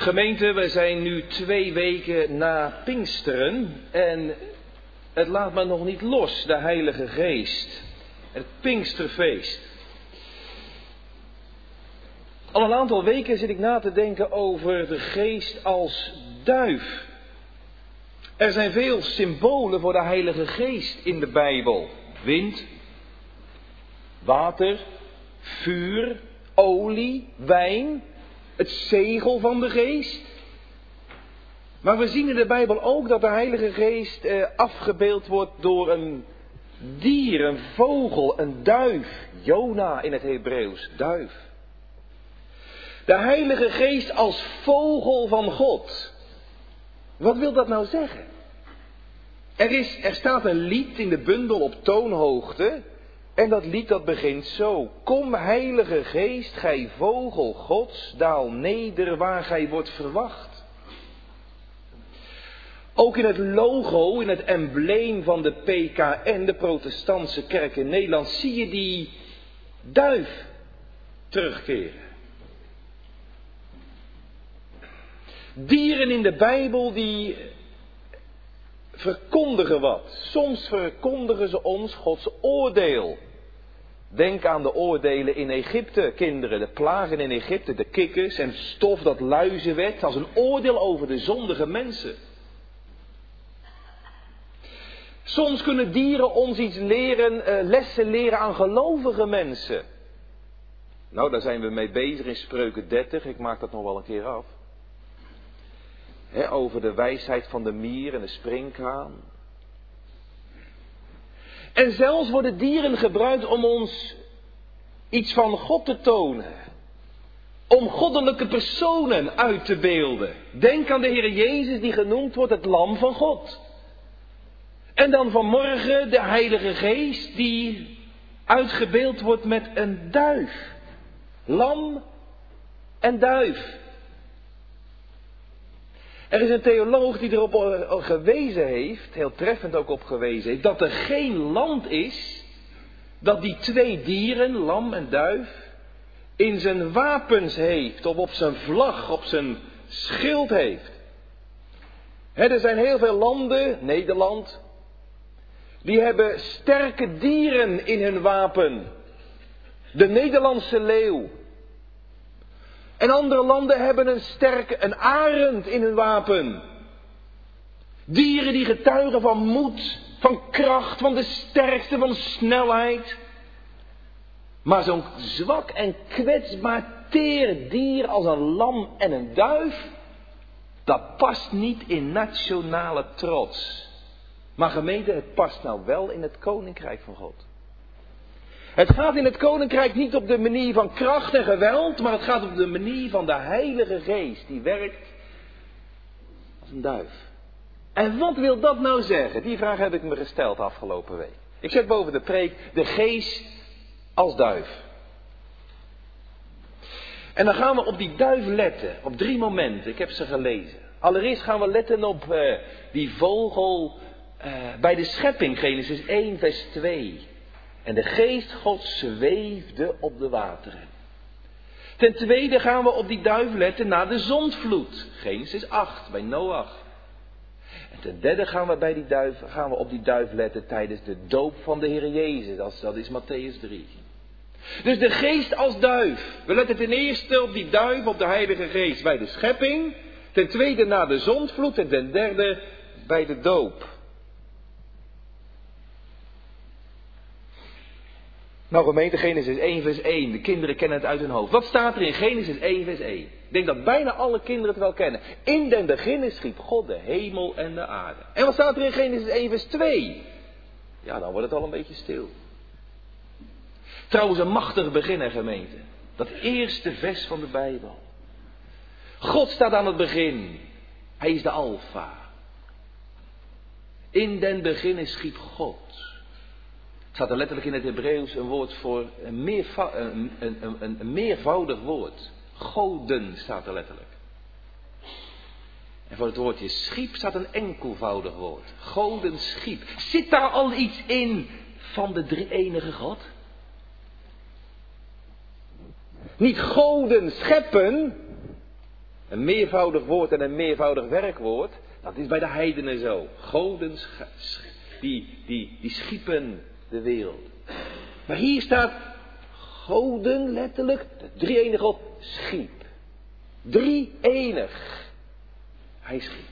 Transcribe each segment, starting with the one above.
Gemeente, wij zijn nu twee weken na Pinksteren en het laat me nog niet los, de Heilige Geest. Het Pinksterfeest. Al een aantal weken zit ik na te denken over de geest als duif. Er zijn veel symbolen voor de Heilige Geest in de Bijbel. Wind, water, vuur, olie, wijn, het zegel van de geest. Maar we zien in de Bijbel ook dat de Heilige Geest eh, afgebeeld wordt door een dier, een vogel, een duif. Jona in het Hebreeuws, duif. De Heilige Geest als vogel van God. Wat wil dat nou zeggen? Er, is, er staat een lied in de bundel op toonhoogte. En dat lied dat begint zo. Kom heilige geest, gij vogel gods, daal neder waar gij wordt verwacht. Ook in het logo, in het embleem van de PKN, de protestantse kerk in Nederland, zie je die duif terugkeren. Dieren in de Bijbel die verkondigen wat. Soms verkondigen ze ons Gods oordeel. Denk aan de oordelen in Egypte, kinderen, de plagen in Egypte, de kikkers en stof dat luizen werd, als een oordeel over de zondige mensen. Soms kunnen dieren ons iets leren, eh, lessen leren aan gelovige mensen. Nou, daar zijn we mee bezig in Spreuken 30, ik maak dat nog wel een keer af over de wijsheid van de mier en de springkaan. En zelfs worden dieren gebruikt om ons iets van God te tonen. Om goddelijke personen uit te beelden. Denk aan de Heer Jezus die genoemd wordt het lam van God. En dan vanmorgen de Heilige Geest die uitgebeeld wordt met een duif. Lam en duif. Er is een theoloog die erop eh, gewezen heeft, heel treffend ook op gewezen heeft, dat er geen land is dat die twee dieren, lam en duif, in zijn wapens heeft, of op zijn vlag, op zijn schild heeft. er zijn heel veel landen, Nederland, die hebben sterke dieren in hun wapen. De Nederlandse leeuw, en andere landen hebben een sterke, een arend in hun wapen. Dieren die getuigen van moed, van kracht, van de sterkte, van snelheid. Maar zo'n zwak en kwetsbaar teer dier als een lam en een duif, dat past niet in nationale trots. Maar gemeente, het past nou wel in het koninkrijk van God. Het gaat in het koninkrijk niet op de manier van kracht en geweld, maar het gaat op de manier van de Heilige Geest die werkt als een duif. En wat wil dat nou zeggen? Die vraag heb ik me gesteld afgelopen week. Ik zet boven de preek de geest als duif. En dan gaan we op die duif letten, op drie momenten. Ik heb ze gelezen. Allereerst gaan we letten op uh, die vogel uh, bij de schepping, Genesis 1, vers 2. En de geest Gods zweefde op de wateren. Ten tweede gaan we op die duif letten na de zondvloed. Genesis 8 bij Noach. En ten derde gaan we, bij die duif, gaan we op die duif letten tijdens de doop van de Heer Jezus. Dat, dat is Matthäus 3. Dus de geest als duif. We letten ten eerste op die duif, op de Heilige Geest bij de schepping. Ten tweede na de zondvloed. En ten derde bij de doop. Nou gemeente, Genesis 1 vers 1. De kinderen kennen het uit hun hoofd. Wat staat er in Genesis 1 vers 1? Ik denk dat bijna alle kinderen het wel kennen. In den begin schiep God de hemel en de aarde. En wat staat er in Genesis 1 vers 2? Ja, dan wordt het al een beetje stil. Trouwens, een machtig begin, gemeente. Dat eerste vers van de Bijbel. God staat aan het begin. Hij is de Alfa. In den begin schiep God staat er letterlijk in het Hebreeuws een woord voor een, een, een, een, meervoudig woord. Goden staat er letterlijk. En voor het woordje schiep staat een enkelvoudig woord. Goden schiep. Zit daar al iets in van de drie enige God? Niet goden scheppen, Een meervoudig woord en een meervoudig werkwoord, dat is bij de heidenen zo. Goden, die, die, die schiepen de wereld. Maar hier staat goden letterlijk, de drie enige God, schiep. Drie enig. Hij schiep.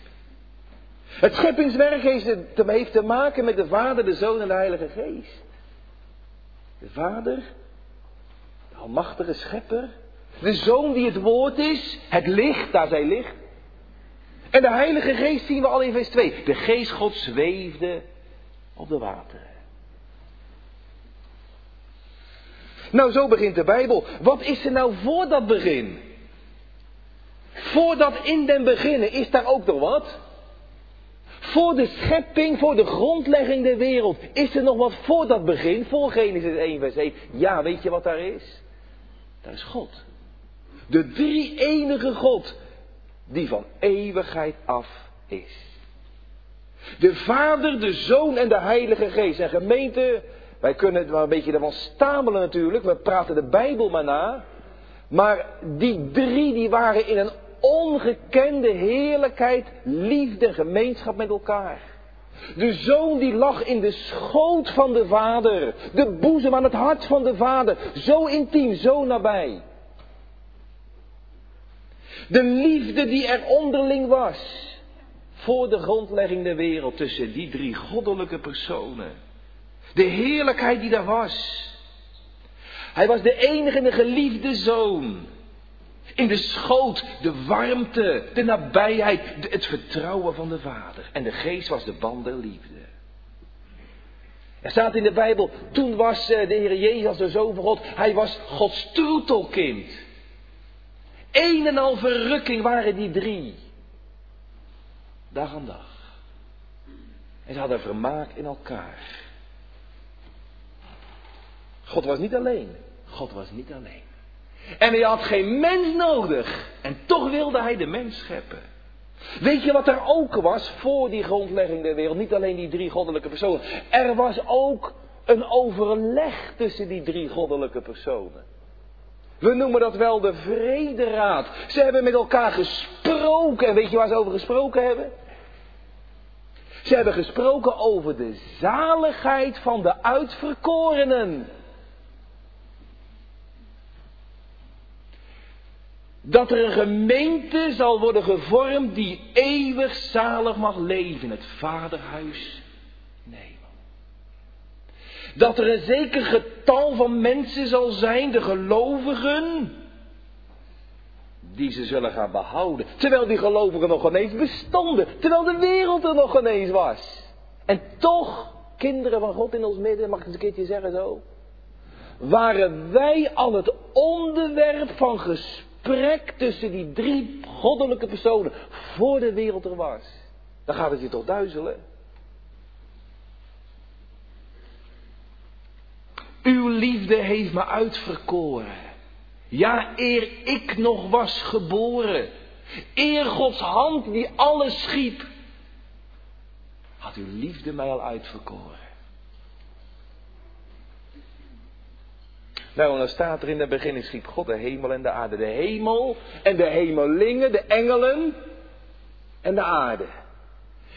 Het scheppingswerk heeft te maken met de Vader, de Zoon en de Heilige Geest. De Vader, de Almachtige Schepper. De Zoon die het Woord is, het licht, daar zij licht. En de Heilige Geest zien we al in vers 2. De Geest God zweefde op de wateren. Nou, zo begint de Bijbel. Wat is er nou voor dat begin? Voordat in den beginnen is daar ook nog wat? Voor de schepping, voor de grondlegging der wereld. Is er nog wat voor dat begin? Voor Genesis 1 vers 1. Ja, weet je wat daar is? Daar is God. De drie enige God die van eeuwigheid af is. De Vader, de Zoon en de Heilige Geest. En gemeente, wij kunnen het wel een beetje ervan stamelen natuurlijk. We praten de Bijbel maar na. Maar die drie die waren in een ongekende heerlijkheid, liefde, gemeenschap met elkaar. De zoon die lag in de schoot van de vader. De boezem aan het hart van de vader. Zo intiem, zo nabij. De liefde die er onderling was. Voor de grondlegging der wereld tussen die drie goddelijke personen. De heerlijkheid die daar was. Hij was de enige en de geliefde zoon. In de schoot, de warmte, de nabijheid, het vertrouwen van de Vader. En de geest was de band der liefde. Er staat in de Bijbel, toen was eh, de Heer Jezus de Zoon van God, hij was Gods troetelkind. Een en al verrukking waren die drie. Dag aan dag. En ze hadden vermaak in elkaar. God was niet alleen. God was niet alleen. En hij had geen mens nodig. En toch wilde hij de mens scheppen. Weet je wat er ook was voor die grondlegging der wereld? Niet alleen die drie goddelijke personen. Er was ook een overleg tussen die drie goddelijke personen. We noemen dat wel de vrederaad. Ze hebben met elkaar gesproken. En weet je waar ze over gesproken hebben? Ze hebben gesproken over de zaligheid van de uitverkorenen. Dat er een gemeente zal worden gevormd die eeuwig zalig mag leven in het vaderhuis. Nee. Dat er een zeker getal van mensen zal zijn, de gelovigen, die ze zullen gaan behouden. Terwijl die gelovigen nog ineens bestonden, terwijl de wereld er nog ineens was. En toch, kinderen van God in ons midden, mag ik het een keertje zeggen zo? Waren wij al het onderwerp van gesprek gesprek tussen die drie goddelijke personen voor de wereld er was. Dan gaat het je toch duizelen. Uw liefde heeft me uitverkoren. Ja, eer ik nog was geboren. Eer Gods hand die alles schiep. Had uw liefde mij al uitverkoren. Nou, dan staat er in het begin schiep God de hemel en de aarde. De hemel en de hemelingen, de engelen en de aarde.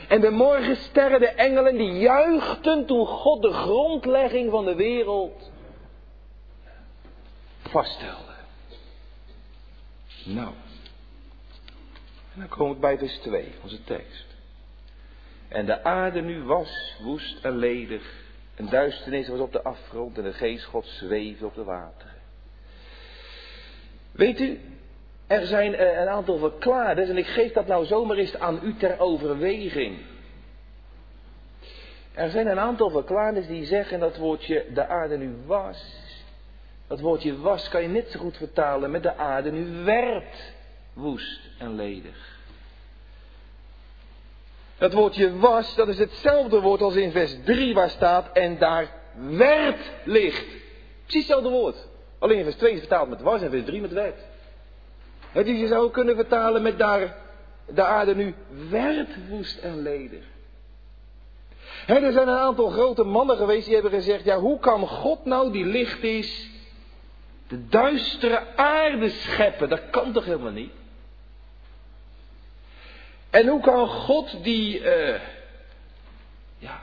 En de morgensterren, de engelen, die juichten toen God de grondlegging van de wereld vaststelde. Nou, en dan komen we bij vers 2, onze tekst. En de aarde nu was woest en ledig en duisternis was op de afgrond en de geest God zweefde op de wateren. Weet u, er zijn eh, een aantal verklaarders en ik geef dat nou zomaar eens aan u ter overweging. Er zijn een aantal verklaarders die zeggen dat woordje de aarde nu was. Dat woordje was kan je net zo goed vertalen met de aarde nu werd woest en ledig. Dat woordje was, dat is hetzelfde woord als in vers 3 waar staat en daar werd licht. Precies hetzelfde woord. Alleen in vers 2 is vertaald met was en vers 3 met werd. Het is je zou kunnen vertalen met daar de aarde nu werd woest en ledig. er zijn een aantal grote mannen geweest die hebben gezegd, ja hoe kan God nou die licht is, de duistere aarde scheppen? Dat kan toch helemaal niet? En hoe kan God die, uh, ja,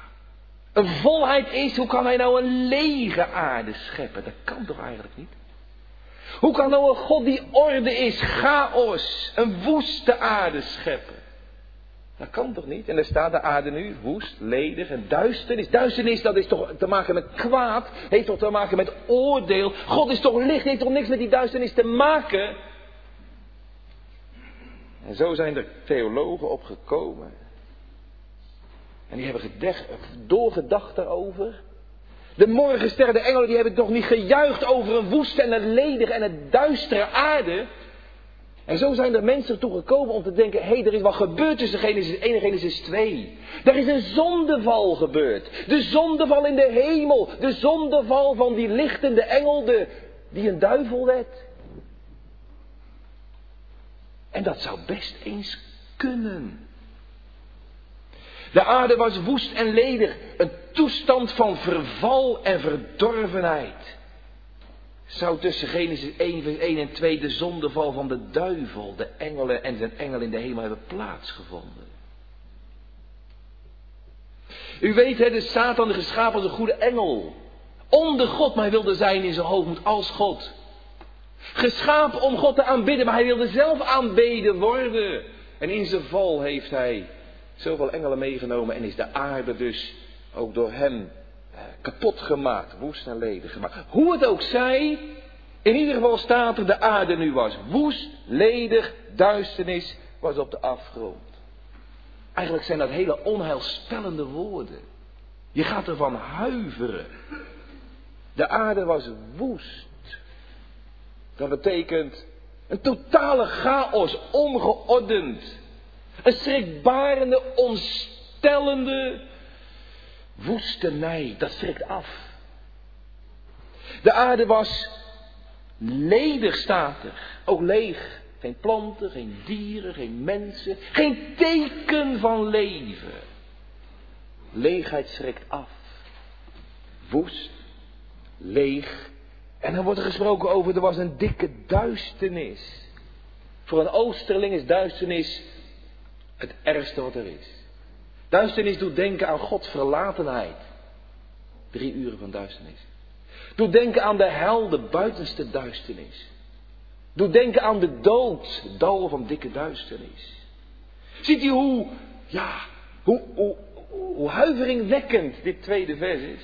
een volheid is, hoe kan hij nou een lege aarde scheppen? Dat kan toch eigenlijk niet? Hoe kan nou een God die orde is, chaos, een woeste aarde scheppen? Dat kan toch niet? En er staat de aarde nu woest, ledig en duisternis. Duisternis, dat is toch te maken met kwaad, heeft toch te maken met oordeel. God is toch licht, heeft toch niks met die duisternis te maken? En zo zijn er theologen opgekomen. En die hebben doorgedacht daarover. De morgensterren, de engelen, die hebben toch niet gejuicht over een woeste en een ledige en een duistere aarde. En zo zijn er mensen toe gekomen om te denken, hé, hey, er is wat gebeurd tussen Genesis 1 en Genesis 2. Er is een zondeval gebeurd. De zondeval in de hemel. De zondeval van die lichtende engel, de, die een duivel werd. En dat zou best eens kunnen. De aarde was woest en ledig, een toestand van verval en verdorvenheid. Zou tussen Genesis 1, vers 1 en 2 de zondeval van de duivel, de engelen en zijn engel in de hemel hebben plaatsgevonden? U weet, hè, de Satan, geschapen als een goede engel. Onder God, maar hij wilde zijn in zijn hoogmoed als God. Geschapen om God te aanbidden, maar hij wilde zelf aanbeden worden. En in zijn val heeft hij zoveel engelen meegenomen en is de aarde dus ook door hem eh, kapot gemaakt, woest en ledig gemaakt. Hoe het ook zij, in ieder geval staat er de aarde nu was woest, ledig, duisternis was op de afgrond. Eigenlijk zijn dat hele onheilspellende woorden. Je gaat ervan huiveren. De aarde was woest. Dat betekent een totale chaos, ongeordend. Een schrikbarende, ontstellende woestenij. Dat schrikt af. De aarde was ledig, staat er. Ook leeg. Geen planten, geen dieren, geen mensen. Geen teken van leven. Leegheid schrikt af. Woest, leeg. En dan wordt er gesproken over, er was een dikke duisternis. Voor een oosterling is duisternis het ergste wat er is. Duisternis doet denken aan Gods verlatenheid. Drie uren van duisternis. Doet denken aan de hel, de buitenste duisternis. Doet denken aan de dood, het dal van dikke duisternis. Ziet u hoe, ja, hoe, hoe, hoe huiveringwekkend dit tweede vers is?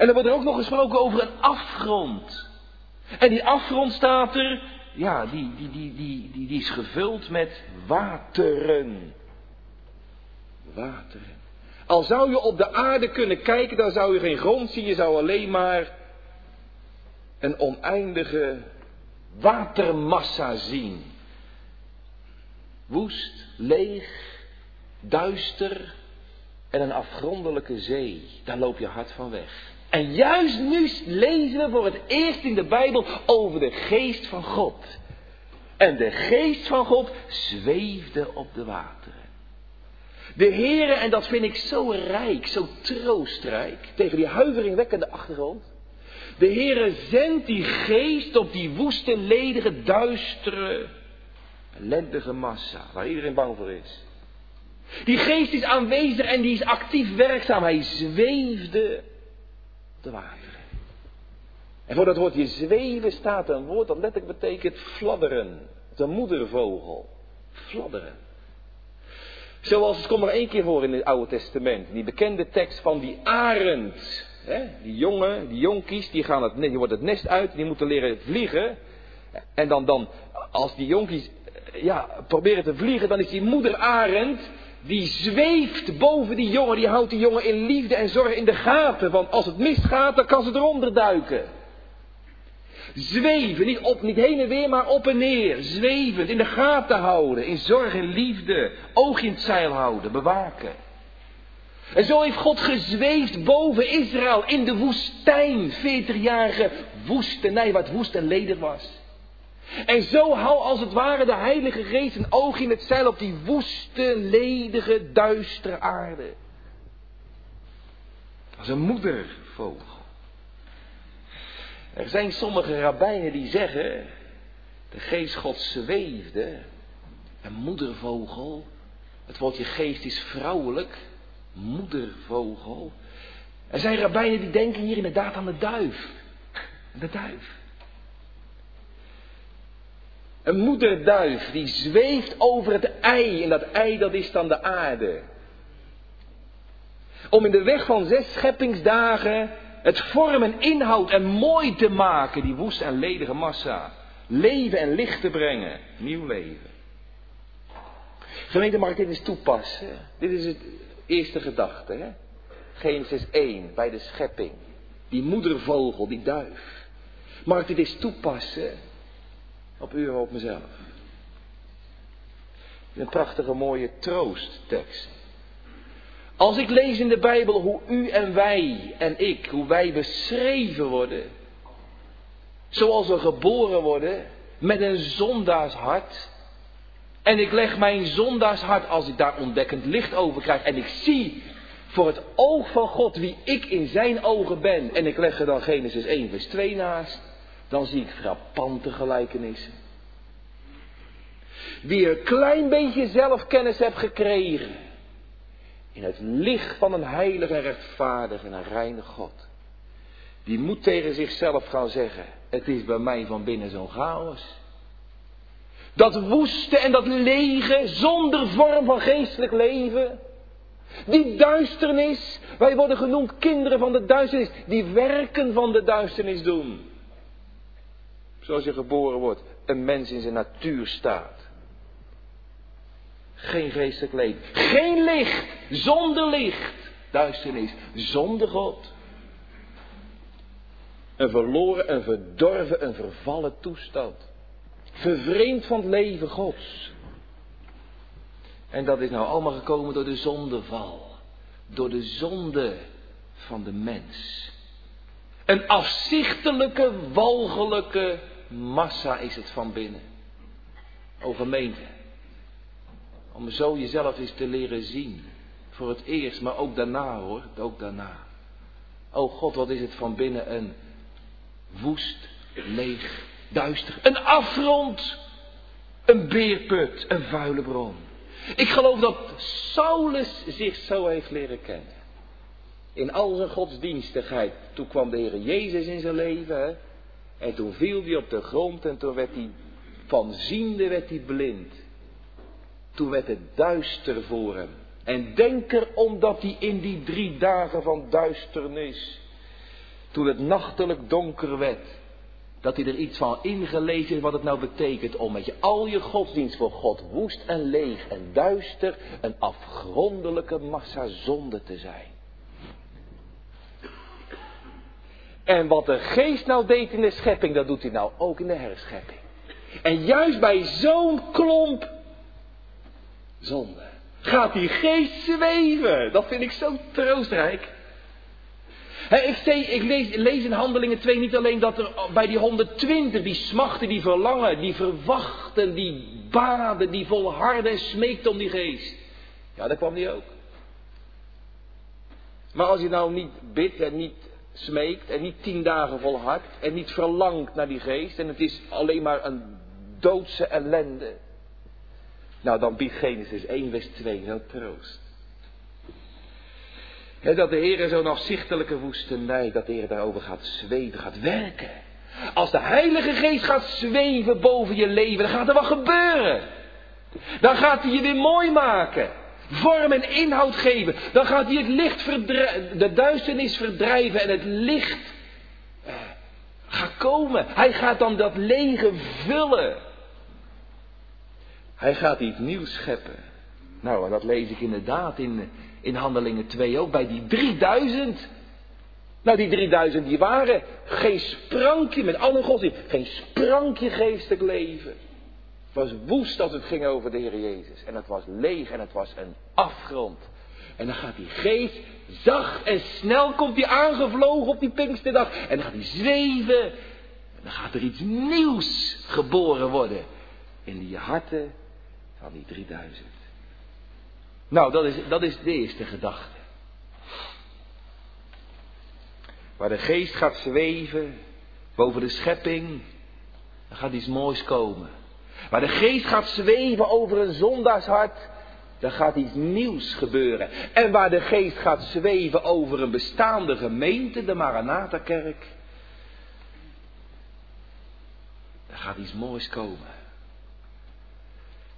En er wordt er ook nog gesproken over een afgrond. En die afgrond staat er ja, die, die, die, die, die, die is gevuld met wateren. Wateren. Al zou je op de aarde kunnen kijken, dan zou je geen grond zien, je zou alleen maar een oneindige watermassa zien. Woest, leeg, duister en een afgrondelijke zee. Daar loop je hard van weg. En juist nu lezen we voor het eerst in de Bijbel over de geest van God. En de geest van God zweefde op de wateren. De Heere, en dat vind ik zo rijk, zo troostrijk, tegen die huiveringwekkende achtergrond. De Heere zendt die geest op die woeste, ledige, duistere, ellendige massa, waar iedereen bang voor is. Die geest is aanwezig en die is actief werkzaam. Hij zweefde de wateren. En voor dat woordje zweven staat een woord dat letterlijk betekent fladderen. De moedervogel. Fladderen. Zoals het komt er één keer voor in het Oude Testament. Die bekende tekst van die arend. Hè? Die jongen, die jonkies, die, gaan het, die wordt het nest uit. Die moeten leren vliegen. En dan, dan als die jonkies ja, proberen te vliegen, dan is die moeder arend die zweeft boven die jongen, die houdt die jongen in liefde en zorg in de gaten. Want als het misgaat, dan kan ze eronder duiken. Zweven, niet, op, niet heen en weer, maar op en neer. Zwevend, in de gaten houden, in zorg en liefde. Oog in het zeil houden, bewaken. En zo heeft God gezweefd boven Israël in de woestijn. 40-jarige woestenij, wat woest en ledig was. En zo hou als het ware de Heilige Geest een oog in het zeil op die woeste, ledige, duistere aarde. Als een moedervogel. Er zijn sommige rabbijnen die zeggen, de geest God zweefde, een moedervogel, Het woordje geest is vrouwelijk, moedervogel. Er zijn rabbijnen die denken hier inderdaad aan de duif. De duif. Een moederduif die zweeft over het ei en dat ei dat is dan de aarde. Om in de weg van zes scheppingsdagen het vorm en inhoud en mooi te maken, die woeste en ledige massa. Leven en licht te brengen, nieuw leven. Gemeente, mag ik dit eens toepassen? Dit is het eerste gedachte, hè? Genesis 1, bij de schepping. Die moedervogel, die duif. Mag ik dit eens toepassen op u en op mezelf? Een prachtige mooie troosttekst. Als ik lees in de Bijbel hoe u en wij en ik, hoe wij beschreven worden. Zoals we geboren worden met een zondaarshart. En ik leg mijn zondaarshart, als ik daar ontdekkend licht over krijg. En ik zie voor het oog van God wie ik in zijn ogen ben. En ik leg er dan Genesis 1 vers 2 naast. Dan zie ik frappante gelijkenissen. Wie een klein beetje zelfkennis hebt gekregen. In het licht van een heilige, rechtvaardige en een reine God. Die moet tegen zichzelf gaan zeggen. Het is bij mij van binnen zo'n chaos. Dat woeste en dat lege, zonder vorm van geestelijk leven. Die duisternis, wij worden genoemd kinderen van de duisternis, die werken van de duisternis doen. Zoals je geboren wordt, een mens in zijn natuur staat. Geen geestelijk leven. Geen licht. Zonder licht. Duisternis. Zonder God. Een verloren, een verdorven, een vervallen toestand. Vervreemd van het leven Gods. En dat is nou allemaal gekomen door de zondeval. Door de zonde van de mens. Een afzichtelijke, walgelijke massa is het van binnen. O gemeente. Om zo jezelf eens te leren zien. Voor het eerst, maar ook daarna hoor. Ook daarna. O God, wat is het van binnen een woest, leeg, duister. Een afgrond. Een beerput. Een vuile bron. Ik geloof dat Saulus zich zo heeft leren kennen. In al zijn godsdienstigheid. Toen kwam de Heer Jezus in zijn leven. Hè? En toen viel hij op de grond en toen werd hij van ziende werd hij blind. Toen werd het duister voor hem. En denk er omdat hij in die drie dagen van duisternis, toen het nachtelijk donker werd, dat hij er iets van ingelezen is wat het nou betekent om met je al je godsdienst voor God woest en leeg en duister een afgrondelijke massa zonde te zijn. En wat de geest nou deed in de schepping, dat doet hij nou ook in de herschepping. En juist bij zo'n klomp zonde gaat die geest zweven. Dat vind ik zo troostrijk. ik, ik lees, in Handelingen 2 niet alleen dat er bij die 120, die smachten, die verlangen, die verwachten, die baden, die volharden en smeekten om die geest. Ja, daar kwam die ook. Maar als je nou niet bidt en niet smeekt en niet tien dagen volhardt en niet verlangt naar die geest en het is alleen maar een doodse ellende. Nou, dan biedt Genesis 1 vers 2 wel troost. dat de Heer zo'n afzichtelijke woestenij, dat de Heer daarover gaat zweven, gaat werken. Als de Heilige Geest gaat zweven boven je leven, dan gaat er wat gebeuren. Dan gaat hij je weer mooi maken. Vorm en inhoud geven. Dan gaat hij het licht de duisternis verdrijven en het licht eh, gaat komen. Hij gaat dan dat lege vullen. Hij gaat iets nieuws scheppen. Nou, dat lees ik inderdaad in, in Handelingen 2 ook, bij die 3000. Nou, die 3000 die waren geen sprankje, met alle godsdienst, geen sprankje geestelijk leven. Het was woest als het ging over de Heer Jezus. En het was leeg en het was een afgrond. En dan gaat die geest zacht en snel komt hij aangevlogen op die Pinksterdag. En dan gaat hij zweven. En dan gaat er iets nieuws geboren worden. In die harten van die 3000. Nou, dat is, dat is de eerste gedachte. Waar de geest gaat zweven boven de schepping, dan gaat iets moois komen. Waar de geest gaat zweven over een zondagshart, Er gaat iets nieuws gebeuren. En waar de geest gaat zweven over een bestaande gemeente, de Maranatha-kerk. Er gaat iets moois komen.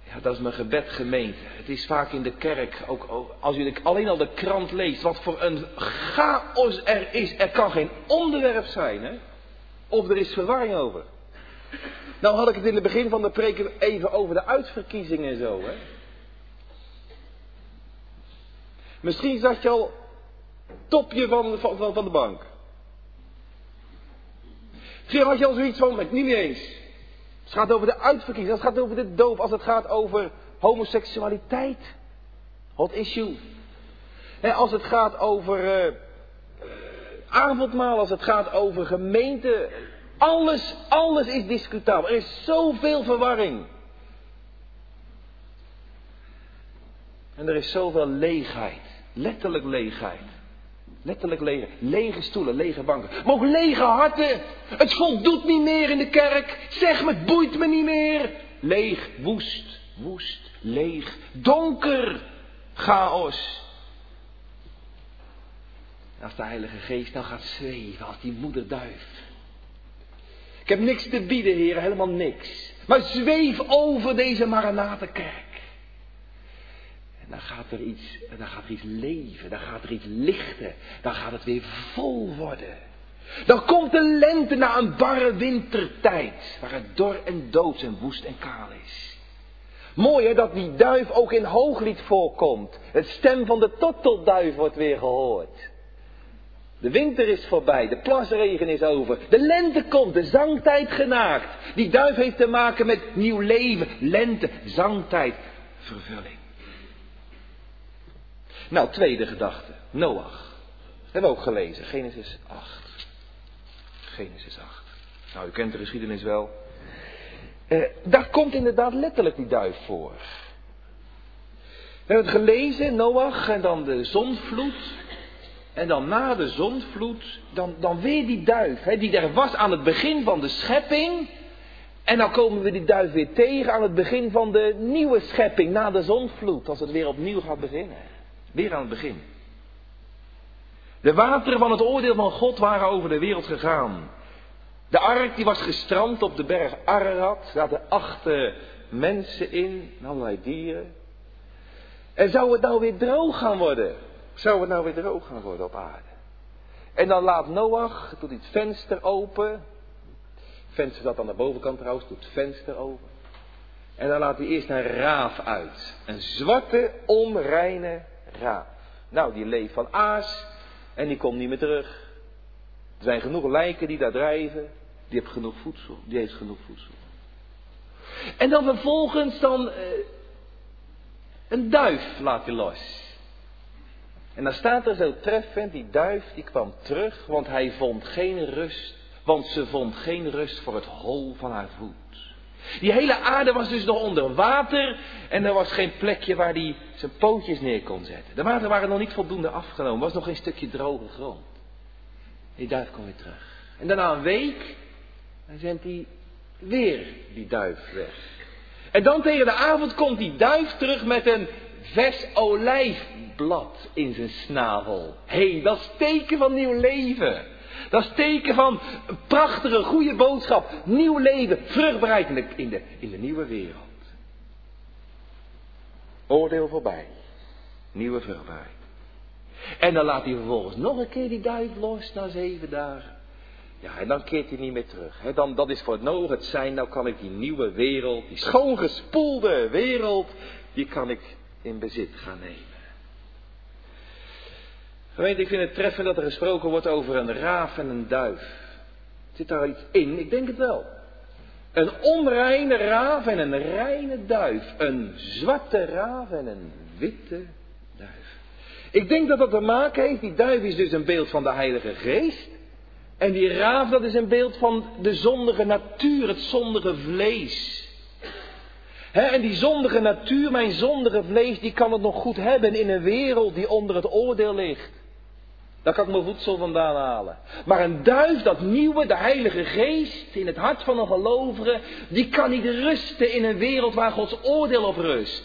Ja, dat is mijn gebed gemeente. Het is vaak in de kerk, ook als je alleen al de krant leest, wat voor een chaos er is. Er kan geen onderwerp zijn, hè? Of er is verwarring over. Nou had ik het in het begin van de preek even over de uitverkiezingen en zo, hè? Misschien zat je al topje van, van, van de bank. Misschien had je al zoiets van, ik niet eens. Het gaat over de uitverkiezing, het gaat over de doof, als het gaat over homoseksualiteit. Hot issue. En als het gaat over uh, avondmaal, als het gaat over gemeente. Alles, alles is discutabel. Er is zoveel verwarring. En er is zoveel leegheid. Letterlijk leegheid. Letterlijk lege. Lege stoelen, lege banken. Maar ook lege harten. Het voldoet niet meer in de kerk. Zeg me, het boeit me niet meer. Leeg, woest, woest, leeg, donker, chaos. Als de Heilige Geest nou gaat zweven, als die moederduif. Ik heb niks te bieden, heren, helemaal niks. Maar zweef over deze Maranatenkerk. En dan gaat er iets, dan gaat er iets leven, dan gaat er iets lichten, dan gaat het weer vol worden. Dan komt de lente na een barre wintertijd, waar het dor en dood en woest en kaal is. Mooi hè, dat die duif ook in hooglied voorkomt. Het stem van de tottelduif wordt weer gehoord. De winter is voorbij, de plasregen is over, de lente komt, de zangtijd genaakt. Die duif heeft te maken met nieuw leven, lente, zangtijd, vervulling. Nou, tweede gedachte. Noach. Hebben we ook gelezen. Genesis 8. Genesis 8. Nou, u kent de geschiedenis wel. Eh, daar komt inderdaad letterlijk die duif voor. We hebben het gelezen, Noach, en dan de zonvloed. En dan na de zonvloed, dan, dan weer die duif, hè, die er was aan het begin van de schepping. En dan komen we die duif weer tegen aan het begin van de nieuwe schepping, na de zonvloed, als het weer opnieuw gaat beginnen. Weer aan het begin. De wateren van het oordeel van God waren over de wereld gegaan. De ark die was gestrand op de berg Ararat. Zaten acht mensen in, allerlei dieren. En zou het nou weer droog gaan worden? Zou het nou weer droog gaan worden op aarde? En dan laat Noach, doet het venster open. Venster zat aan de bovenkant trouwens, doet het venster open. En dan laat hij eerst een raaf uit. Een zwarte, onreine raaf. Nou, die leeft van aas en die komt niet meer terug. Er zijn genoeg lijken die daar drijven. Die heeft genoeg voedsel. Die heeft genoeg voedsel. En dan vervolgens dan uh, een duif laat hij los. En dan staat er zo treffend, die duif die kwam terug, want hij vond geen rust, want ze vond geen rust voor het hol van haar voet. Die hele aarde was dus nog onder water en er was geen plekje waar hij zijn pootjes neer kon zetten. De wateren waren nog niet voldoende afgenomen, was nog geen stukje droge grond. Die duif kwam weer terug. En daarna een week, dan zendt hij weer die duif weg. En dan tegen de avond komt die duif terug met een vers olijfblad in zijn snavel. Hé, hey, dat is teken van nieuw leven. Dat is teken van prachtige, goede boodschap. Nieuw leven, vruchtbaarheid in de, in de, nieuwe wereld. Oordeel voorbij. Nieuwe vruchtbaarheid. En dan laat hij vervolgens nog een keer die duif los na zeven dagen. Ja, en dan keert hij niet meer terug. Dan, dat is voor het nodig het zijn. Nou kan ik die nieuwe wereld, die schoongespoelde wereld, die kan ik in bezit gaan nemen. Gemeente, ik vind het treffend dat er gesproken wordt over een raaf en een duif. Zit daar iets in? Ik denk het wel. Een onreine raaf en een reine duif. Een zwarte raaf en een witte duif. Ik denk dat dat te maken heeft, die duif is dus een beeld van de Heilige Geest. En die raaf, dat is een beeld van de zondige natuur, het zondige vlees. en die zondige natuur, mijn zondige vlees, die kan het nog goed hebben in een wereld die onder het oordeel ligt. Daar kan ik mijn voedsel vandaan halen. Maar een duif, dat nieuwe, de Heilige Geest in het hart van een gelovige, die kan niet rusten in een wereld waar Gods oordeel op rust.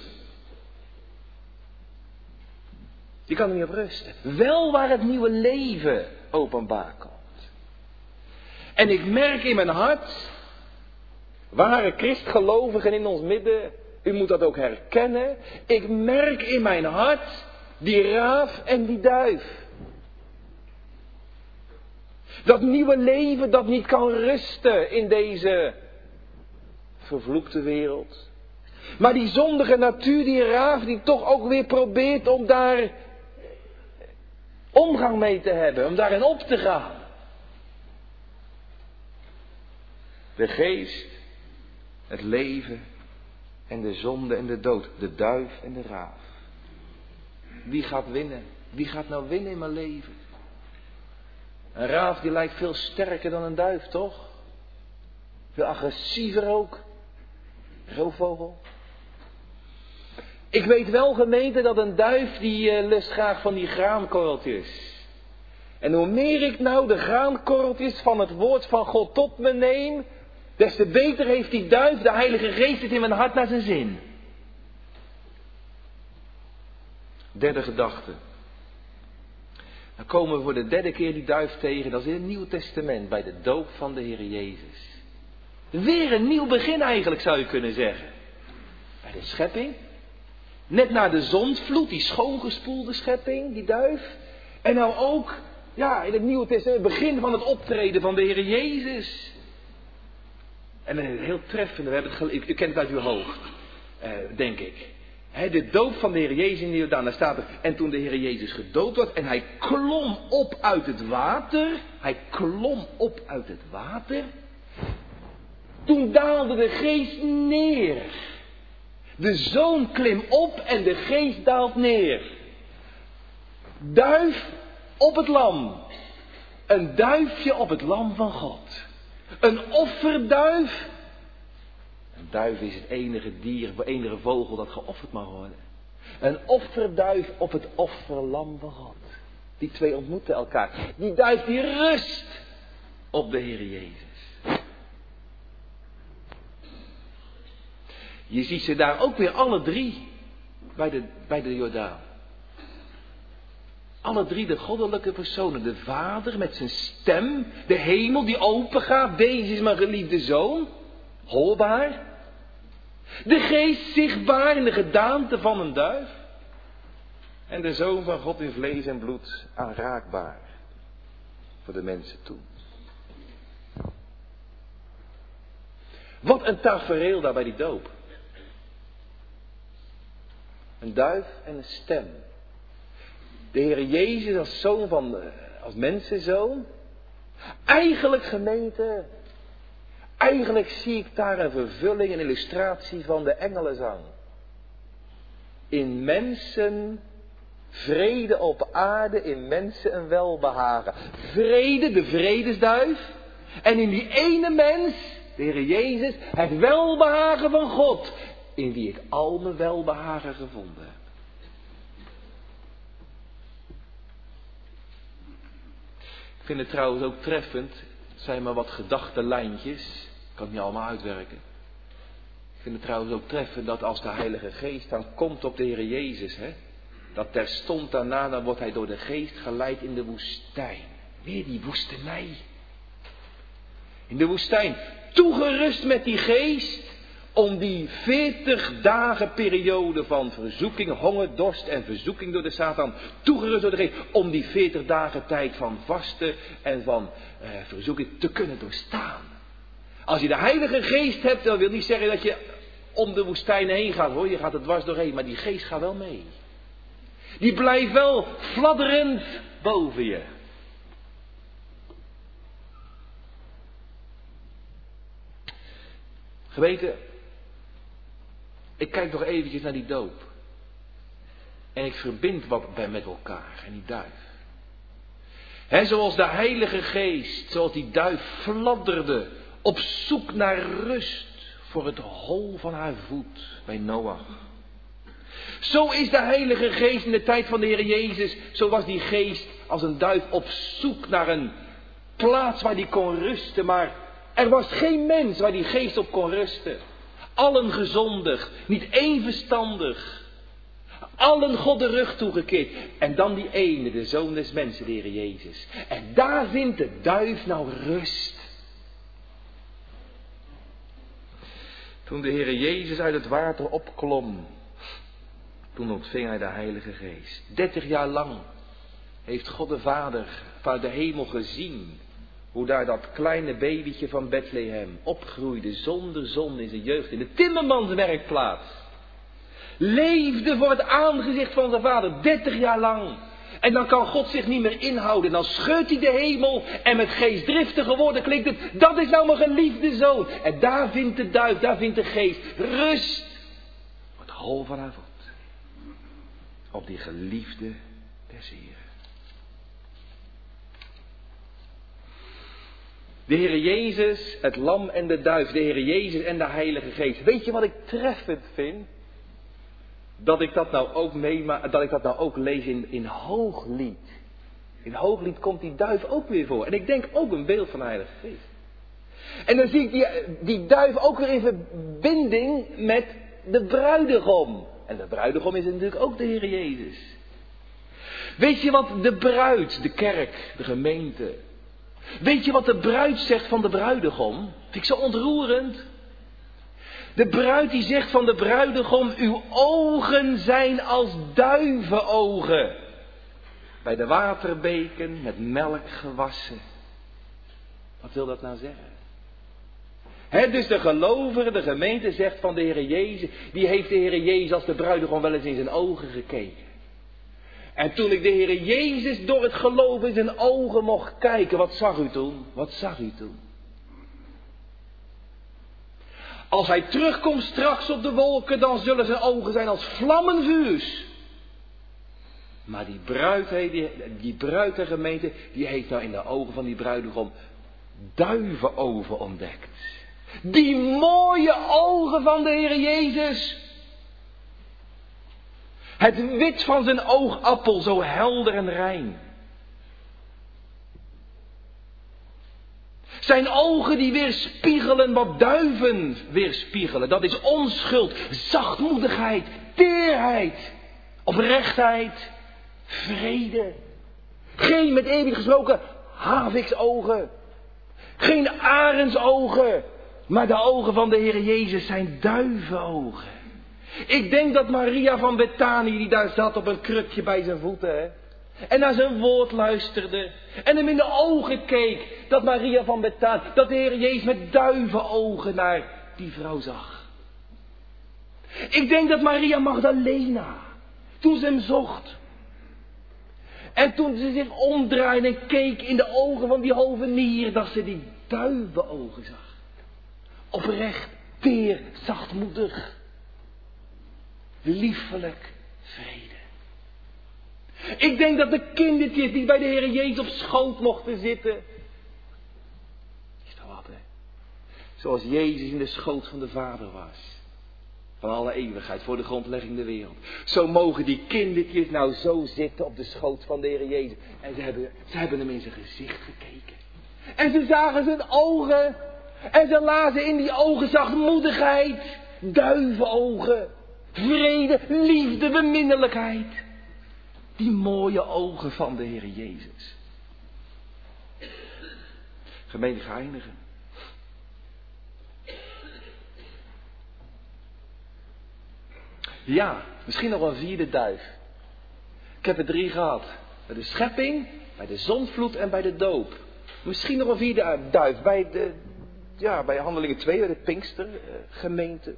Die kan er niet op rusten. Wel waar het nieuwe leven openbaar komt. En ik merk in mijn hart, ware christgelovigen in ons midden, u moet dat ook herkennen. Ik merk in mijn hart die raaf en die duif. Dat nieuwe leven dat niet kan rusten in deze vervloekte wereld. Maar die zondige natuur, die raaf, die toch ook weer probeert om daar omgang mee te hebben, om daarin op te gaan. De geest, het leven en de zonde en de dood, de duif en de raaf. Wie gaat winnen? Wie gaat nou winnen in mijn leven? Een raaf die lijkt veel sterker dan een duif, toch? Veel agressiever ook. Roofvogel. Ik weet wel gemeente dat een duif die uh, lust graag van die graankorreltjes. En hoe meer ik nou de graankorreltjes van het woord van God tot me neem, des te beter heeft die duif, de Heilige Geest, het in mijn hart naar zijn zin. Derde gedachte. Dan komen we voor de derde keer die duif tegen. Dat is in het Nieuwe Testament, bij de doop van de Heer Jezus. Weer een nieuw begin eigenlijk, zou je kunnen zeggen. Bij de schepping. Net na de zondvloed, die schoongespoelde schepping, die duif. En nou ook, ja, in het Nieuwe Testament, het begin van het optreden van de Heer Jezus. En heel treffende, we hebben het, u, u kent het uit uw hoofd, eh, denk ik de doop van de Heer Jezus in de Jordaan. Daar staat er, en toen de Heer Jezus gedoopt was en hij klom op uit het water. Hij klom op uit het water. Toen daalde de geest neer. De zoon klim op en de geest daalt neer. Duif op het lam. Een duifje op het lam van God. Een offerduif duif is het enige dier, het enige vogel dat geofferd mag worden. Een offerduif op het offerlam van God. Die twee ontmoeten elkaar. Die duif die rust op de Heer Jezus. Je ziet ze daar ook weer alle drie bij de, bij de Jordaan. Alle drie de goddelijke personen. De Vader met zijn stem. De hemel die open gaat. Deze is mijn geliefde zoon. Hoorbaar. De geest zichtbaar in de gedaante van een duif. En de zoon van God in vlees en bloed aanraakbaar voor de mensen toe. Wat een tafereel daar bij die doop. Een duif en een stem. De Heer Jezus als zoon van, als mensenzoon. Eigenlijk gemeente, Eigenlijk zie ik daar een vervulling, een illustratie van de engelenzang. In mensen vrede op aarde, in mensen een welbehagen. Vrede, de vredesduif. En in die ene mens, de Heer Jezus, het welbehagen van God. In wie ik al mijn welbehagen gevonden heb. Ik vind het trouwens ook treffend, het zijn maar wat lijntjes kan het niet allemaal uitwerken. Ik vind het trouwens ook treffend dat als de Heilige Geest dan komt op de Heer Jezus, hè, dat terstond daarna dan wordt hij door de Geest geleid in de woestijn. Weer die woestenij. In de woestijn. Toegerust met die Geest om die veertig dagen periode van verzoeking, honger, dorst en verzoeking door de Satan, toegerust door de geest, om die veertig dagen tijd van vasten en van eh, verzoeking te kunnen doorstaan. Als je de Heilige Geest hebt, dan wil niet zeggen dat je om de woestijn heen gaat hoor. Je gaat er dwars doorheen, maar die geest gaat wel mee. Die blijft wel fladderend boven je. Geweten, ik kijk nog eventjes naar die doop. En ik verbind wat bij met elkaar en die duif. He, zoals de Heilige Geest, zoals die duif fladderde op zoek naar rust voor het hol van haar voet bij Noach. Zo is de Heilige Geest in de tijd van de Heer Jezus. Zo was die geest als een duif op zoek naar een plaats waar die kon rusten. Maar er was geen mens waar die geest op kon rusten. Allen gezondig, niet één verstandig. Allen God de rug toegekeerd. En dan die ene, de zoon des mensen, de Heer Jezus. En daar vindt de duif nou rust. Toen de Heer Jezus uit het water opklom, toen ontving hij de Heilige Geest. Dertig jaar lang heeft God de Vader vanuit de hemel gezien hoe daar dat kleine babytje van Bethlehem opgroeide zonder zon in zijn jeugd in de timmermanswerkplaats. Leefde voor het aangezicht van zijn vader, dertig jaar lang. En dan kan God zich niet meer inhouden. Dan scheurt hij de hemel en met geestdriftige woorden klinkt het, dat is nou mijn geliefde zoon. En daar vindt de duif, daar vindt de geest rust. Wat hol vanavond. Op die geliefde des Heeren. De Heer Jezus, het lam en de duif, de Heer Jezus en de Heilige Geest. Weet je wat ik treffend vind? Dat ik dat nou ook dat ik dat nou ook lees in, in Hooglied. In Hooglied komt die duif ook weer voor. En ik denk ook een beeld van de Heilige Geest. En dan zie ik die, die duif ook weer in verbinding met de bruidegom. En de bruidegom is natuurlijk ook de Heer Jezus. Weet je wat de bruid, de kerk, de gemeente, Weet je wat de bruid zegt van de bruidegom? Vind ik zo ontroerend. De bruid die zegt van de bruidegom, uw ogen zijn als duivenogen. Bij de waterbeken met melk gewassen. Wat wil dat nou zeggen? He, dus de gelovige, de gemeente zegt van de Heer Jezus, die heeft de Heer Jezus als de bruidegom wel eens in zijn ogen gekeken. En toen ik de Heer Jezus door het geloof in zijn ogen mocht kijken, wat zag u toen? Wat zag u toen? Als hij terugkomt straks op de wolken, dan zullen zijn ogen zijn als vlammenvuurs. Maar die bruid, die, die gemeente, die heeft nou in de ogen van die bruidegom duivenogen ontdekt. Die mooie ogen van de Heer Jezus. Het wit van zijn oogappel zo helder en rein. Zijn ogen die weerspiegelen wat duiven weerspiegelen. Dat is onschuld, zachtmoedigheid, teerheid, oprechtheid, vrede. Geen met eeuwig gesproken haviksogen. Geen arendsogen. Maar de ogen van de Heer Jezus zijn duivenogen. Ik denk dat Maria van Bethanië, die daar zat op een krukje bij zijn voeten, hè, en naar zijn woord luisterde. En hem in de ogen keek. Dat Maria van Bethanië, dat de Heer Jezus met duivenogen naar die vrouw zag. Ik denk dat Maria Magdalena, toen ze hem zocht. En toen ze zich omdraaide en keek in de ogen van die hovenier, dat ze die duivenogen zag. Oprecht, teer, zachtmoedig liefelijk vrede. Ik denk dat de kindertjes die bij de Heer Jezus op schoot mochten zitten. Is dat wat, hè? Zoals Jezus in de schoot van de Vader was. Van alle eeuwigheid voor de grondlegging der wereld. Zo mogen die kindertjes nou zo zitten op de schoot van de Heer Jezus. En ze hebben, ze hebben hem in zijn gezicht gekeken. En ze zagen zijn ogen. En ze lazen in die ogen zachtmoedigheid. Duivenogen vrede, liefde, beminnelijkheid. Die mooie ogen van de Heer Jezus. Gemeente geëindigen. Ja, misschien nog een vierde duif. Ik heb er drie gehad. Bij de schepping, bij de zonvloed en bij de doop. Misschien nog een vierde duif bij de, ja, bij handelingen 2, bij de Pinkstergemeente.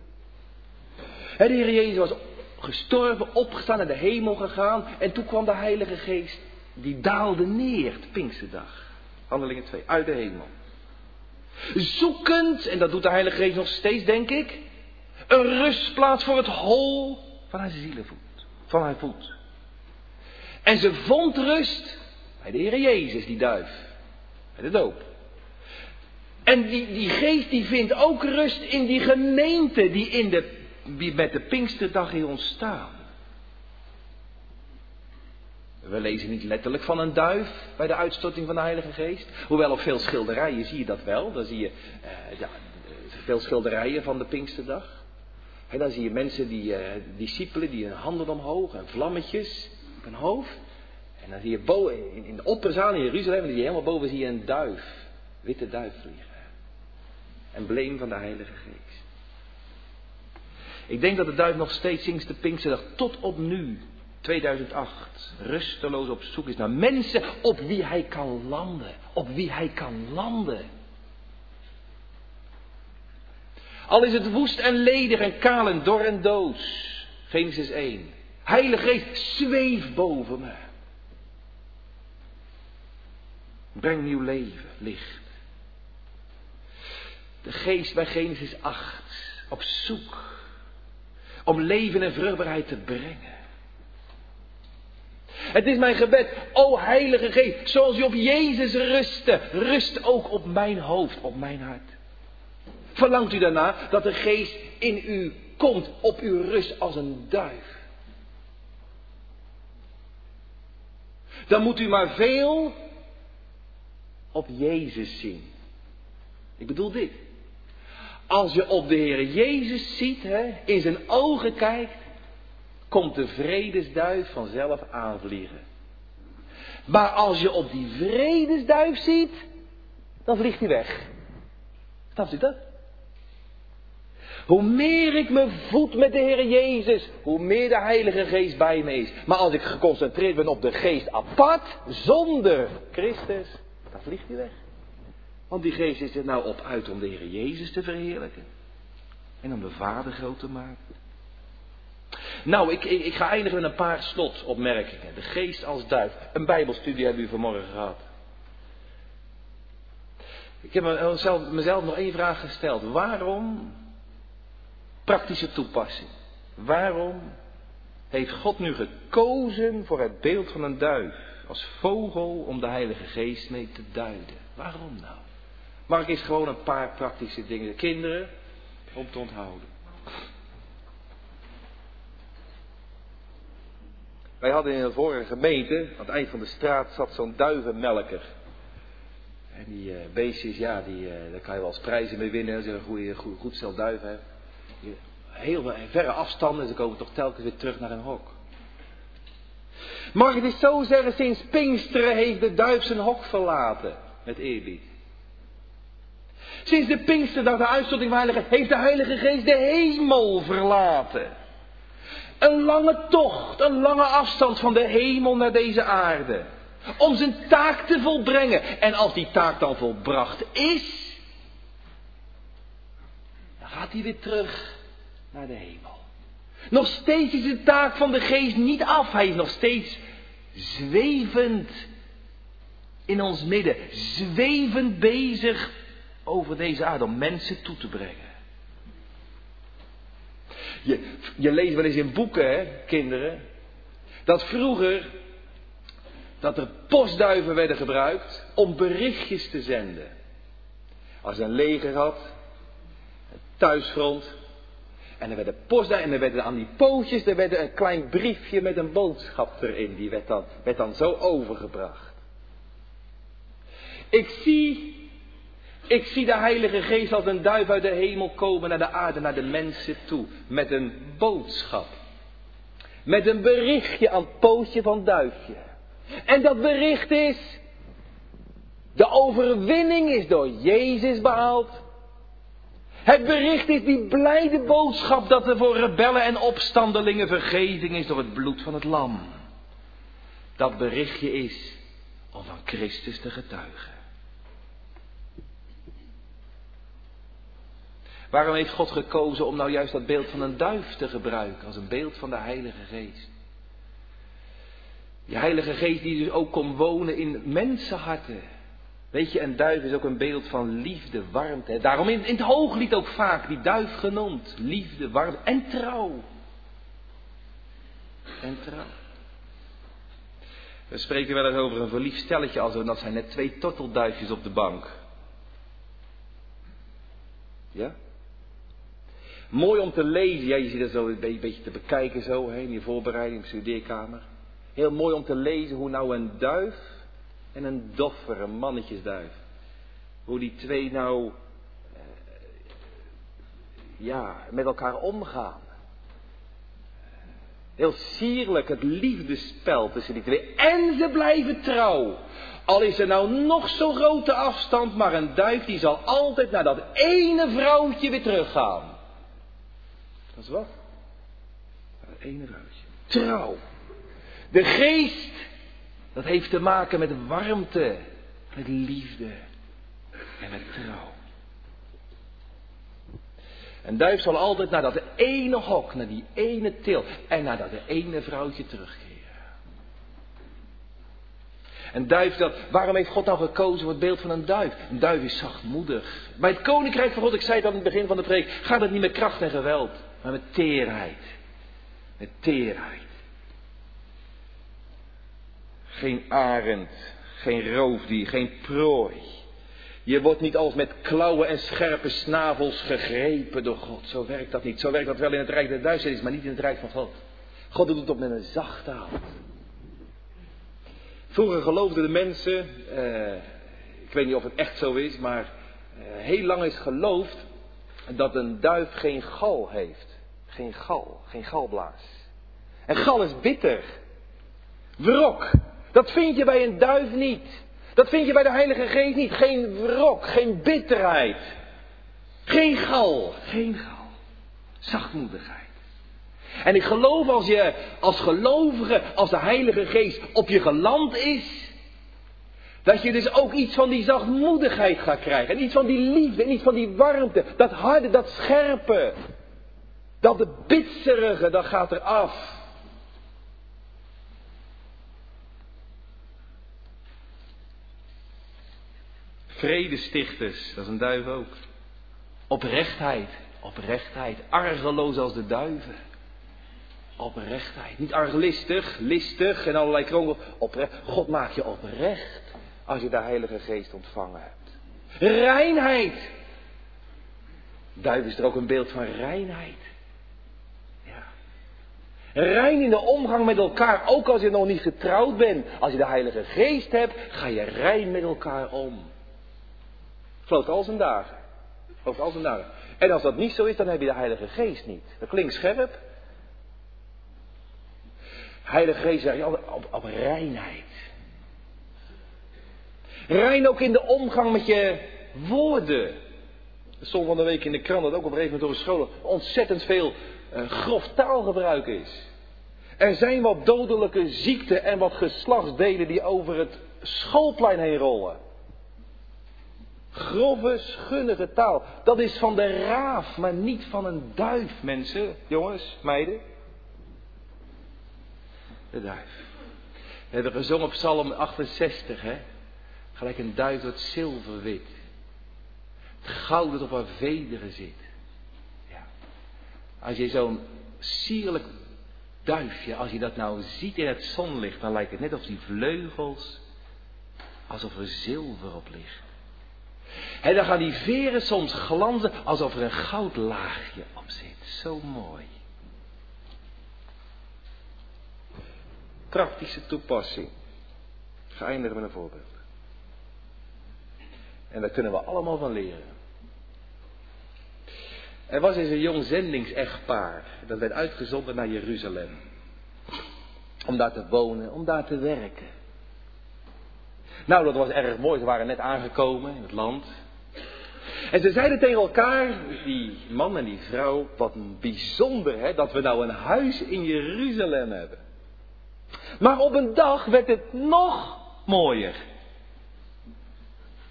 De Heer Jezus was gestorven, opgestaan, naar de hemel gegaan. En toen kwam de Heilige Geest. Die daalde neer, de Pinksterdag. Handelingen 2, uit de hemel. Zoekend, en dat doet de Heilige Geest nog steeds, denk ik. Een rustplaats voor het hol van haar zielenvoet. Van haar voet. En ze vond rust bij de Heer Jezus, die duif. Bij de doop. En die, die geest die vindt ook rust in die gemeente die in de wie met de Pinksterdag is ontstaan. We lezen niet letterlijk van een duif bij de uitstorting van de Heilige Geest. Hoewel op veel schilderijen zie je dat wel. Dan zie je uh, ja, veel schilderijen van de Pinksterdag. En dan zie je mensen, die uh, discipelen, die hun handen omhoog en vlammetjes op hun hoofd. En dan zie je boven, in, in de opperzaal in Jeruzalem, zie je helemaal boven zie je een duif. Witte duif vliegen. Embleem van de Heilige Geest. Ik denk dat de duif nog steeds sinds de Pinksterdag tot op nu, 2008, rusteloos op zoek is naar mensen op wie hij kan landen. Op wie hij kan landen. Al is het woest en ledig en kaal en dor en doos. Genesis 1. Heilige Geest, zweef boven me. Breng nieuw leven, licht. De geest bij Genesis 8 op zoek om leven en vruchtbaarheid te brengen. Het is mijn gebed, o Heilige Geest, zoals u op Jezus rustte, rust ook op mijn hoofd, op mijn hart. Verlangt u daarna dat de Geest in u komt, op uw rust als een duif. Dan moet u maar veel op Jezus zien. Ik bedoel dit. Als je op de Heer Jezus ziet, hè, in zijn ogen kijkt, komt de vredesduif vanzelf aanvliegen. Maar als je op die vredesduif ziet, dan vliegt hij weg. Snapt u dat? Hoe meer ik me voed met de Heer Jezus, hoe meer de Heilige Geest bij me is. Maar als ik geconcentreerd ben op de Geest apart, zonder Christus, dan vliegt hij weg. Want die geest is er nou op uit om de Heer Jezus te verheerlijken. En om de Vader groot te maken. Nou, ik, ik, ga eindigen met een paar slotopmerkingen. De geest als duif. Een bijbelstudie hebben u vanmorgen gehad. Ik heb mezelf, mezelf nog één vraag gesteld. Waarom praktische toepassing? Waarom heeft God nu gekozen voor het beeld van een duif als vogel om de Heilige Geest mee te duiden? Waarom nou? Mag ik eens gewoon een paar praktische dingen, kinderen, om te onthouden. Wij hadden in een vorige gemeente, aan het eind van de straat, zat zo'n duivenmelker. En die uh, beestjes, ja, die, uh, daar kan je wel eens prijzen mee winnen als je een goede, goed, goed stel duiven hebt. Heel verre afstanden, ze komen toch telkens weer terug naar een hok. Mag ik het zo zeggen, sinds Pinksteren heeft de duif zijn hok verlaten. Met eerbied. Sinds de Pinksterdag, de uitstorting van heeft de Heilige Geest de hemel verlaten. Een lange tocht, een lange afstand van de hemel naar deze aarde. Om zijn taak te volbrengen. En als die taak dan volbracht is, dan gaat hij weer terug naar de hemel. Nog steeds is de taak van de geest niet af. Hij is nog steeds zwevend in ons midden. Zwevend bezig over deze aarde om mensen toe te brengen. Je, je leest wel eens in boeken, hè, kinderen, dat vroeger dat er postduiven werden gebruikt om berichtjes te zenden. Als een leger had, een thuisfront, en er werden postduiven, en er werden aan die pootjes, er werd een klein briefje met een boodschap erin, die werd dan, werd dan zo overgebracht. Ik zie ik zie de Heilige Geest als een duif uit de hemel komen naar de aarde, naar de mensen toe. Met een boodschap. Met een berichtje aan pootje van duifje. En dat bericht is. De overwinning is door Jezus behaald. Het bericht is die blijde boodschap dat er voor rebellen en opstandelingen vergeving is door het bloed van het lam. Dat berichtje is om van Christus te getuigen. Waarom heeft God gekozen om nou juist dat beeld van een duif te gebruiken als een beeld van de Heilige Geest? Die Heilige Geest die dus ook kon wonen in mensenharten. Weet je, een duif is ook een beeld van liefde, warmte. Daarom in, in het hooglied ook vaak die duif genoemd. Liefde, warmte en trouw. En trouw. We spreken wel eens over een verliefd stelletje als dat zijn net twee tortelduifjes op de bank. Ja? Mooi om te lezen. Ja, je zit er zo een beetje te bekijken zo, hè, in je voorbereiding, studeerkamer. Heel mooi om te lezen hoe nou een duif en een doffer, een mannetjesduif. Hoe die twee nou, eh, ja, met elkaar omgaan. Heel sierlijk het liefdespel tussen die twee. En ze blijven trouw. Al is er nou nog zo'n grote afstand, maar een duif die zal altijd naar dat ene vrouwtje weer teruggaan. Dat is wat? Dat ene vrouwtje. Trouw. De geest, dat heeft te maken met warmte, met liefde en met trouw. Een duif zal altijd naar dat ene hok, naar die ene til en naar dat ene vrouwtje terugkeren. Een duif, dat, waarom heeft God nou gekozen voor het beeld van een duif? Een duif is zachtmoedig. Bij het koninkrijk van God, ik zei het aan het begin van de preek, gaat het niet met kracht en geweld, maar met teerheid. Met teerheid. Geen arend, geen roofdier, geen prooi. Je wordt niet als met klauwen en scherpe snavels gegrepen door God. Zo werkt dat niet. Zo werkt dat wel in het rijk der duisternis, maar niet in het rijk van God. God doet het op met een zachte hand. Vroeger geloofden de mensen, eh, ik weet niet of het echt zo is, maar eh, heel lang is geloofd dat een duif geen gal heeft. Geen gal, geen galblaas. En gal is bitter. Wrok. Dat vind je bij een duif niet. Dat vind je bij de Heilige Geest niet. Geen wrok, geen bitterheid. Geen gal, geen gal. Zachtmoedigheid. En ik geloof als je als gelovige, als de Heilige Geest op je geland is, dat je dus ook iets van die zachtmoedigheid gaat krijgen. En iets van die liefde, en iets van die warmte. Dat harde, dat scherpe. Dat de bitserige, dat gaat eraf. Vredestichters, dat is een duif ook. Oprechtheid, oprechtheid. Argeloos als de duiven. Oprechtheid. Niet arglistig, listig en allerlei kronkel. God maakt je oprecht als je de Heilige Geest ontvangen hebt. Reinheid. Duif is er ook een beeld van reinheid. Rein in de omgang met elkaar, ook als je nog niet getrouwd bent. Als je de Heilige Geest hebt, ga je rein met elkaar om. Gelooft al zijn dagen. Gelooft al zijn dagen. En als dat niet zo is, dan heb je de Heilige Geest niet. Dat klinkt scherp. Heilige Geest zegt altijd op, op reinheid. Rein ook in de omgang met je woorden. Stond van de week in de krant dat ook op een gegeven moment door de scholen ontzettend veel grof taalgebruik is. Er zijn wat dodelijke ziekten en wat geslachtsdelen die over het schoolplein heen rollen. Grove, schunnige taal. Dat is van de raaf, maar niet van een duif, mensen. Jongens, meiden. De duif. We hebben gezongen op Psalm 68, hè. Gelijk een duif dat zilverwit. Het goud dat op haar vederen zit. Als je zo'n sierlijk duifje, als je dat nou ziet in het zonlicht, dan lijkt het net of die vleugels, alsof er zilver op ligt. En dan gaan die veren soms glanzen alsof er een goudlaagje op zit. Zo mooi. Praktische toepassing. Eindigen met een voorbeeld. En daar kunnen we allemaal van leren. Er was eens een jong zendingsechtpaar. Dat werd uitgezonden naar Jeruzalem. Om daar te wonen, om daar te werken. Nou, dat was erg mooi. Ze waren net aangekomen in het land. En ze zeiden tegen elkaar, die man en die vrouw, wat bijzonder hè, dat we nou een huis in Jeruzalem hebben. Maar op een dag werd het nog mooier.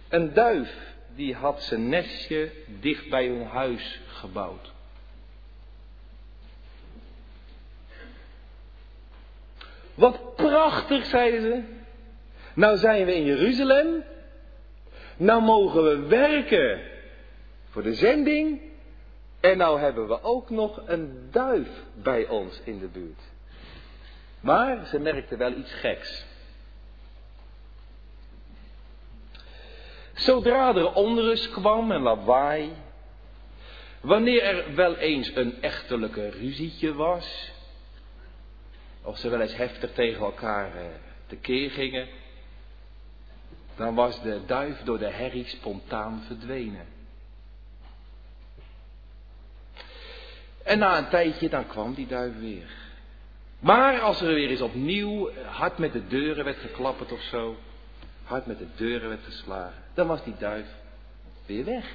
Een duif, die had zijn nestje dicht bij hun huis gebouwd. Wat prachtig, zeiden ze. Nou zijn we in Jeruzalem. Nou mogen we werken voor de zending. En nou hebben we ook nog een duif bij ons in de buurt. Maar ze merkte wel iets geks. Zodra er onrust kwam en lawaai, wanneer er wel eens een echtelijke ruzietje was, of ze wel eens heftig tegen elkaar eh, tekeer gingen, dan was de duif door de herrie spontaan verdwenen. En na een tijdje, dan kwam die duif weer. Maar als er weer eens opnieuw hard met de deuren werd geklapperd of zo, hard met de deuren werd geslagen, dan was die duif weer weg.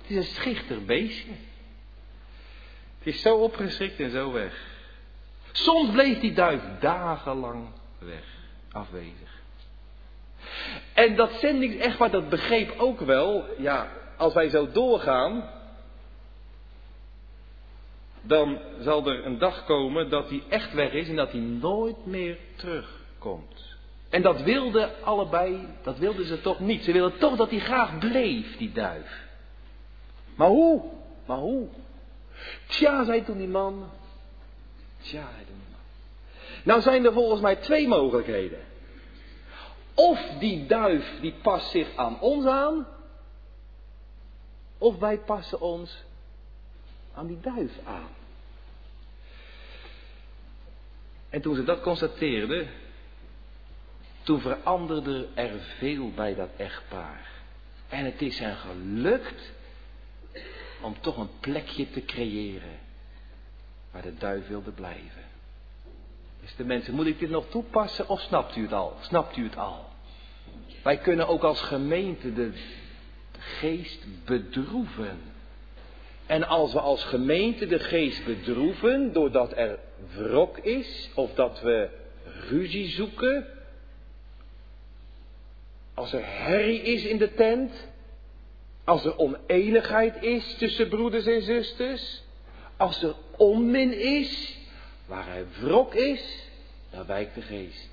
Het is een schichter beestje. Het is zo opgeschrikt en zo weg. Soms bleef die duif dagenlang weg, afwezig. En dat echt wat dat begreep ook wel, ja, als wij zo doorgaan, dan zal er een dag komen dat hij echt weg is en dat hij nooit meer terugkomt. En dat wilden allebei, dat wilden ze toch niet. Ze wilden toch dat hij graag bleef, die duif. Maar hoe? Maar hoe? Tja, zei toen die man. Tja, zei toen die man. Nou zijn er volgens mij twee mogelijkheden. Of die duif die past zich aan ons aan. Of wij passen ons aan die duif aan. En toen ze dat constateerden, toen veranderde er veel bij dat echtpaar. En het is hen gelukt om toch een plekje te creëren waar de duif wilde blijven. Dus de mensen, moet ik dit nog toepassen of snapt u het al? Snapt u het al? Wij kunnen ook als gemeente de geest bedroeven. En als we als gemeente de geest bedroeven, doordat er wrok is, of dat we ruzie zoeken, als er herrie is in de tent, als er oneenigheid is tussen broeders en zusters, als er onmin is, waar er wrok is, dan wijkt de geest.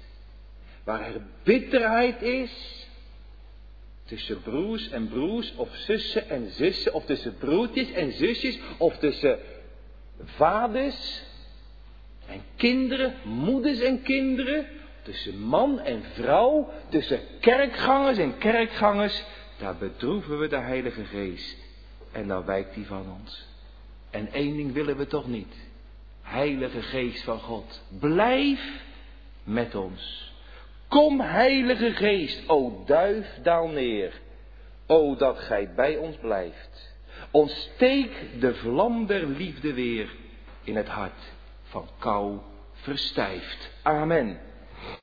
Waar er bitterheid is, Tussen broers en broers, of zussen en zussen, of tussen broertjes en zusjes, of tussen vaders en kinderen, moeders en kinderen, tussen man en vrouw, tussen kerkgangers en kerkgangers, daar bedroeven we de Heilige Geest. En dan wijkt hij van ons. En één ding willen we toch niet. Heilige Geest van God, blijf met ons. Kom, Heilige Geest, o duif, daal neer. O dat gij bij ons blijft. Ontsteek de vlam der liefde weer in het hart van kou verstijft. Amen.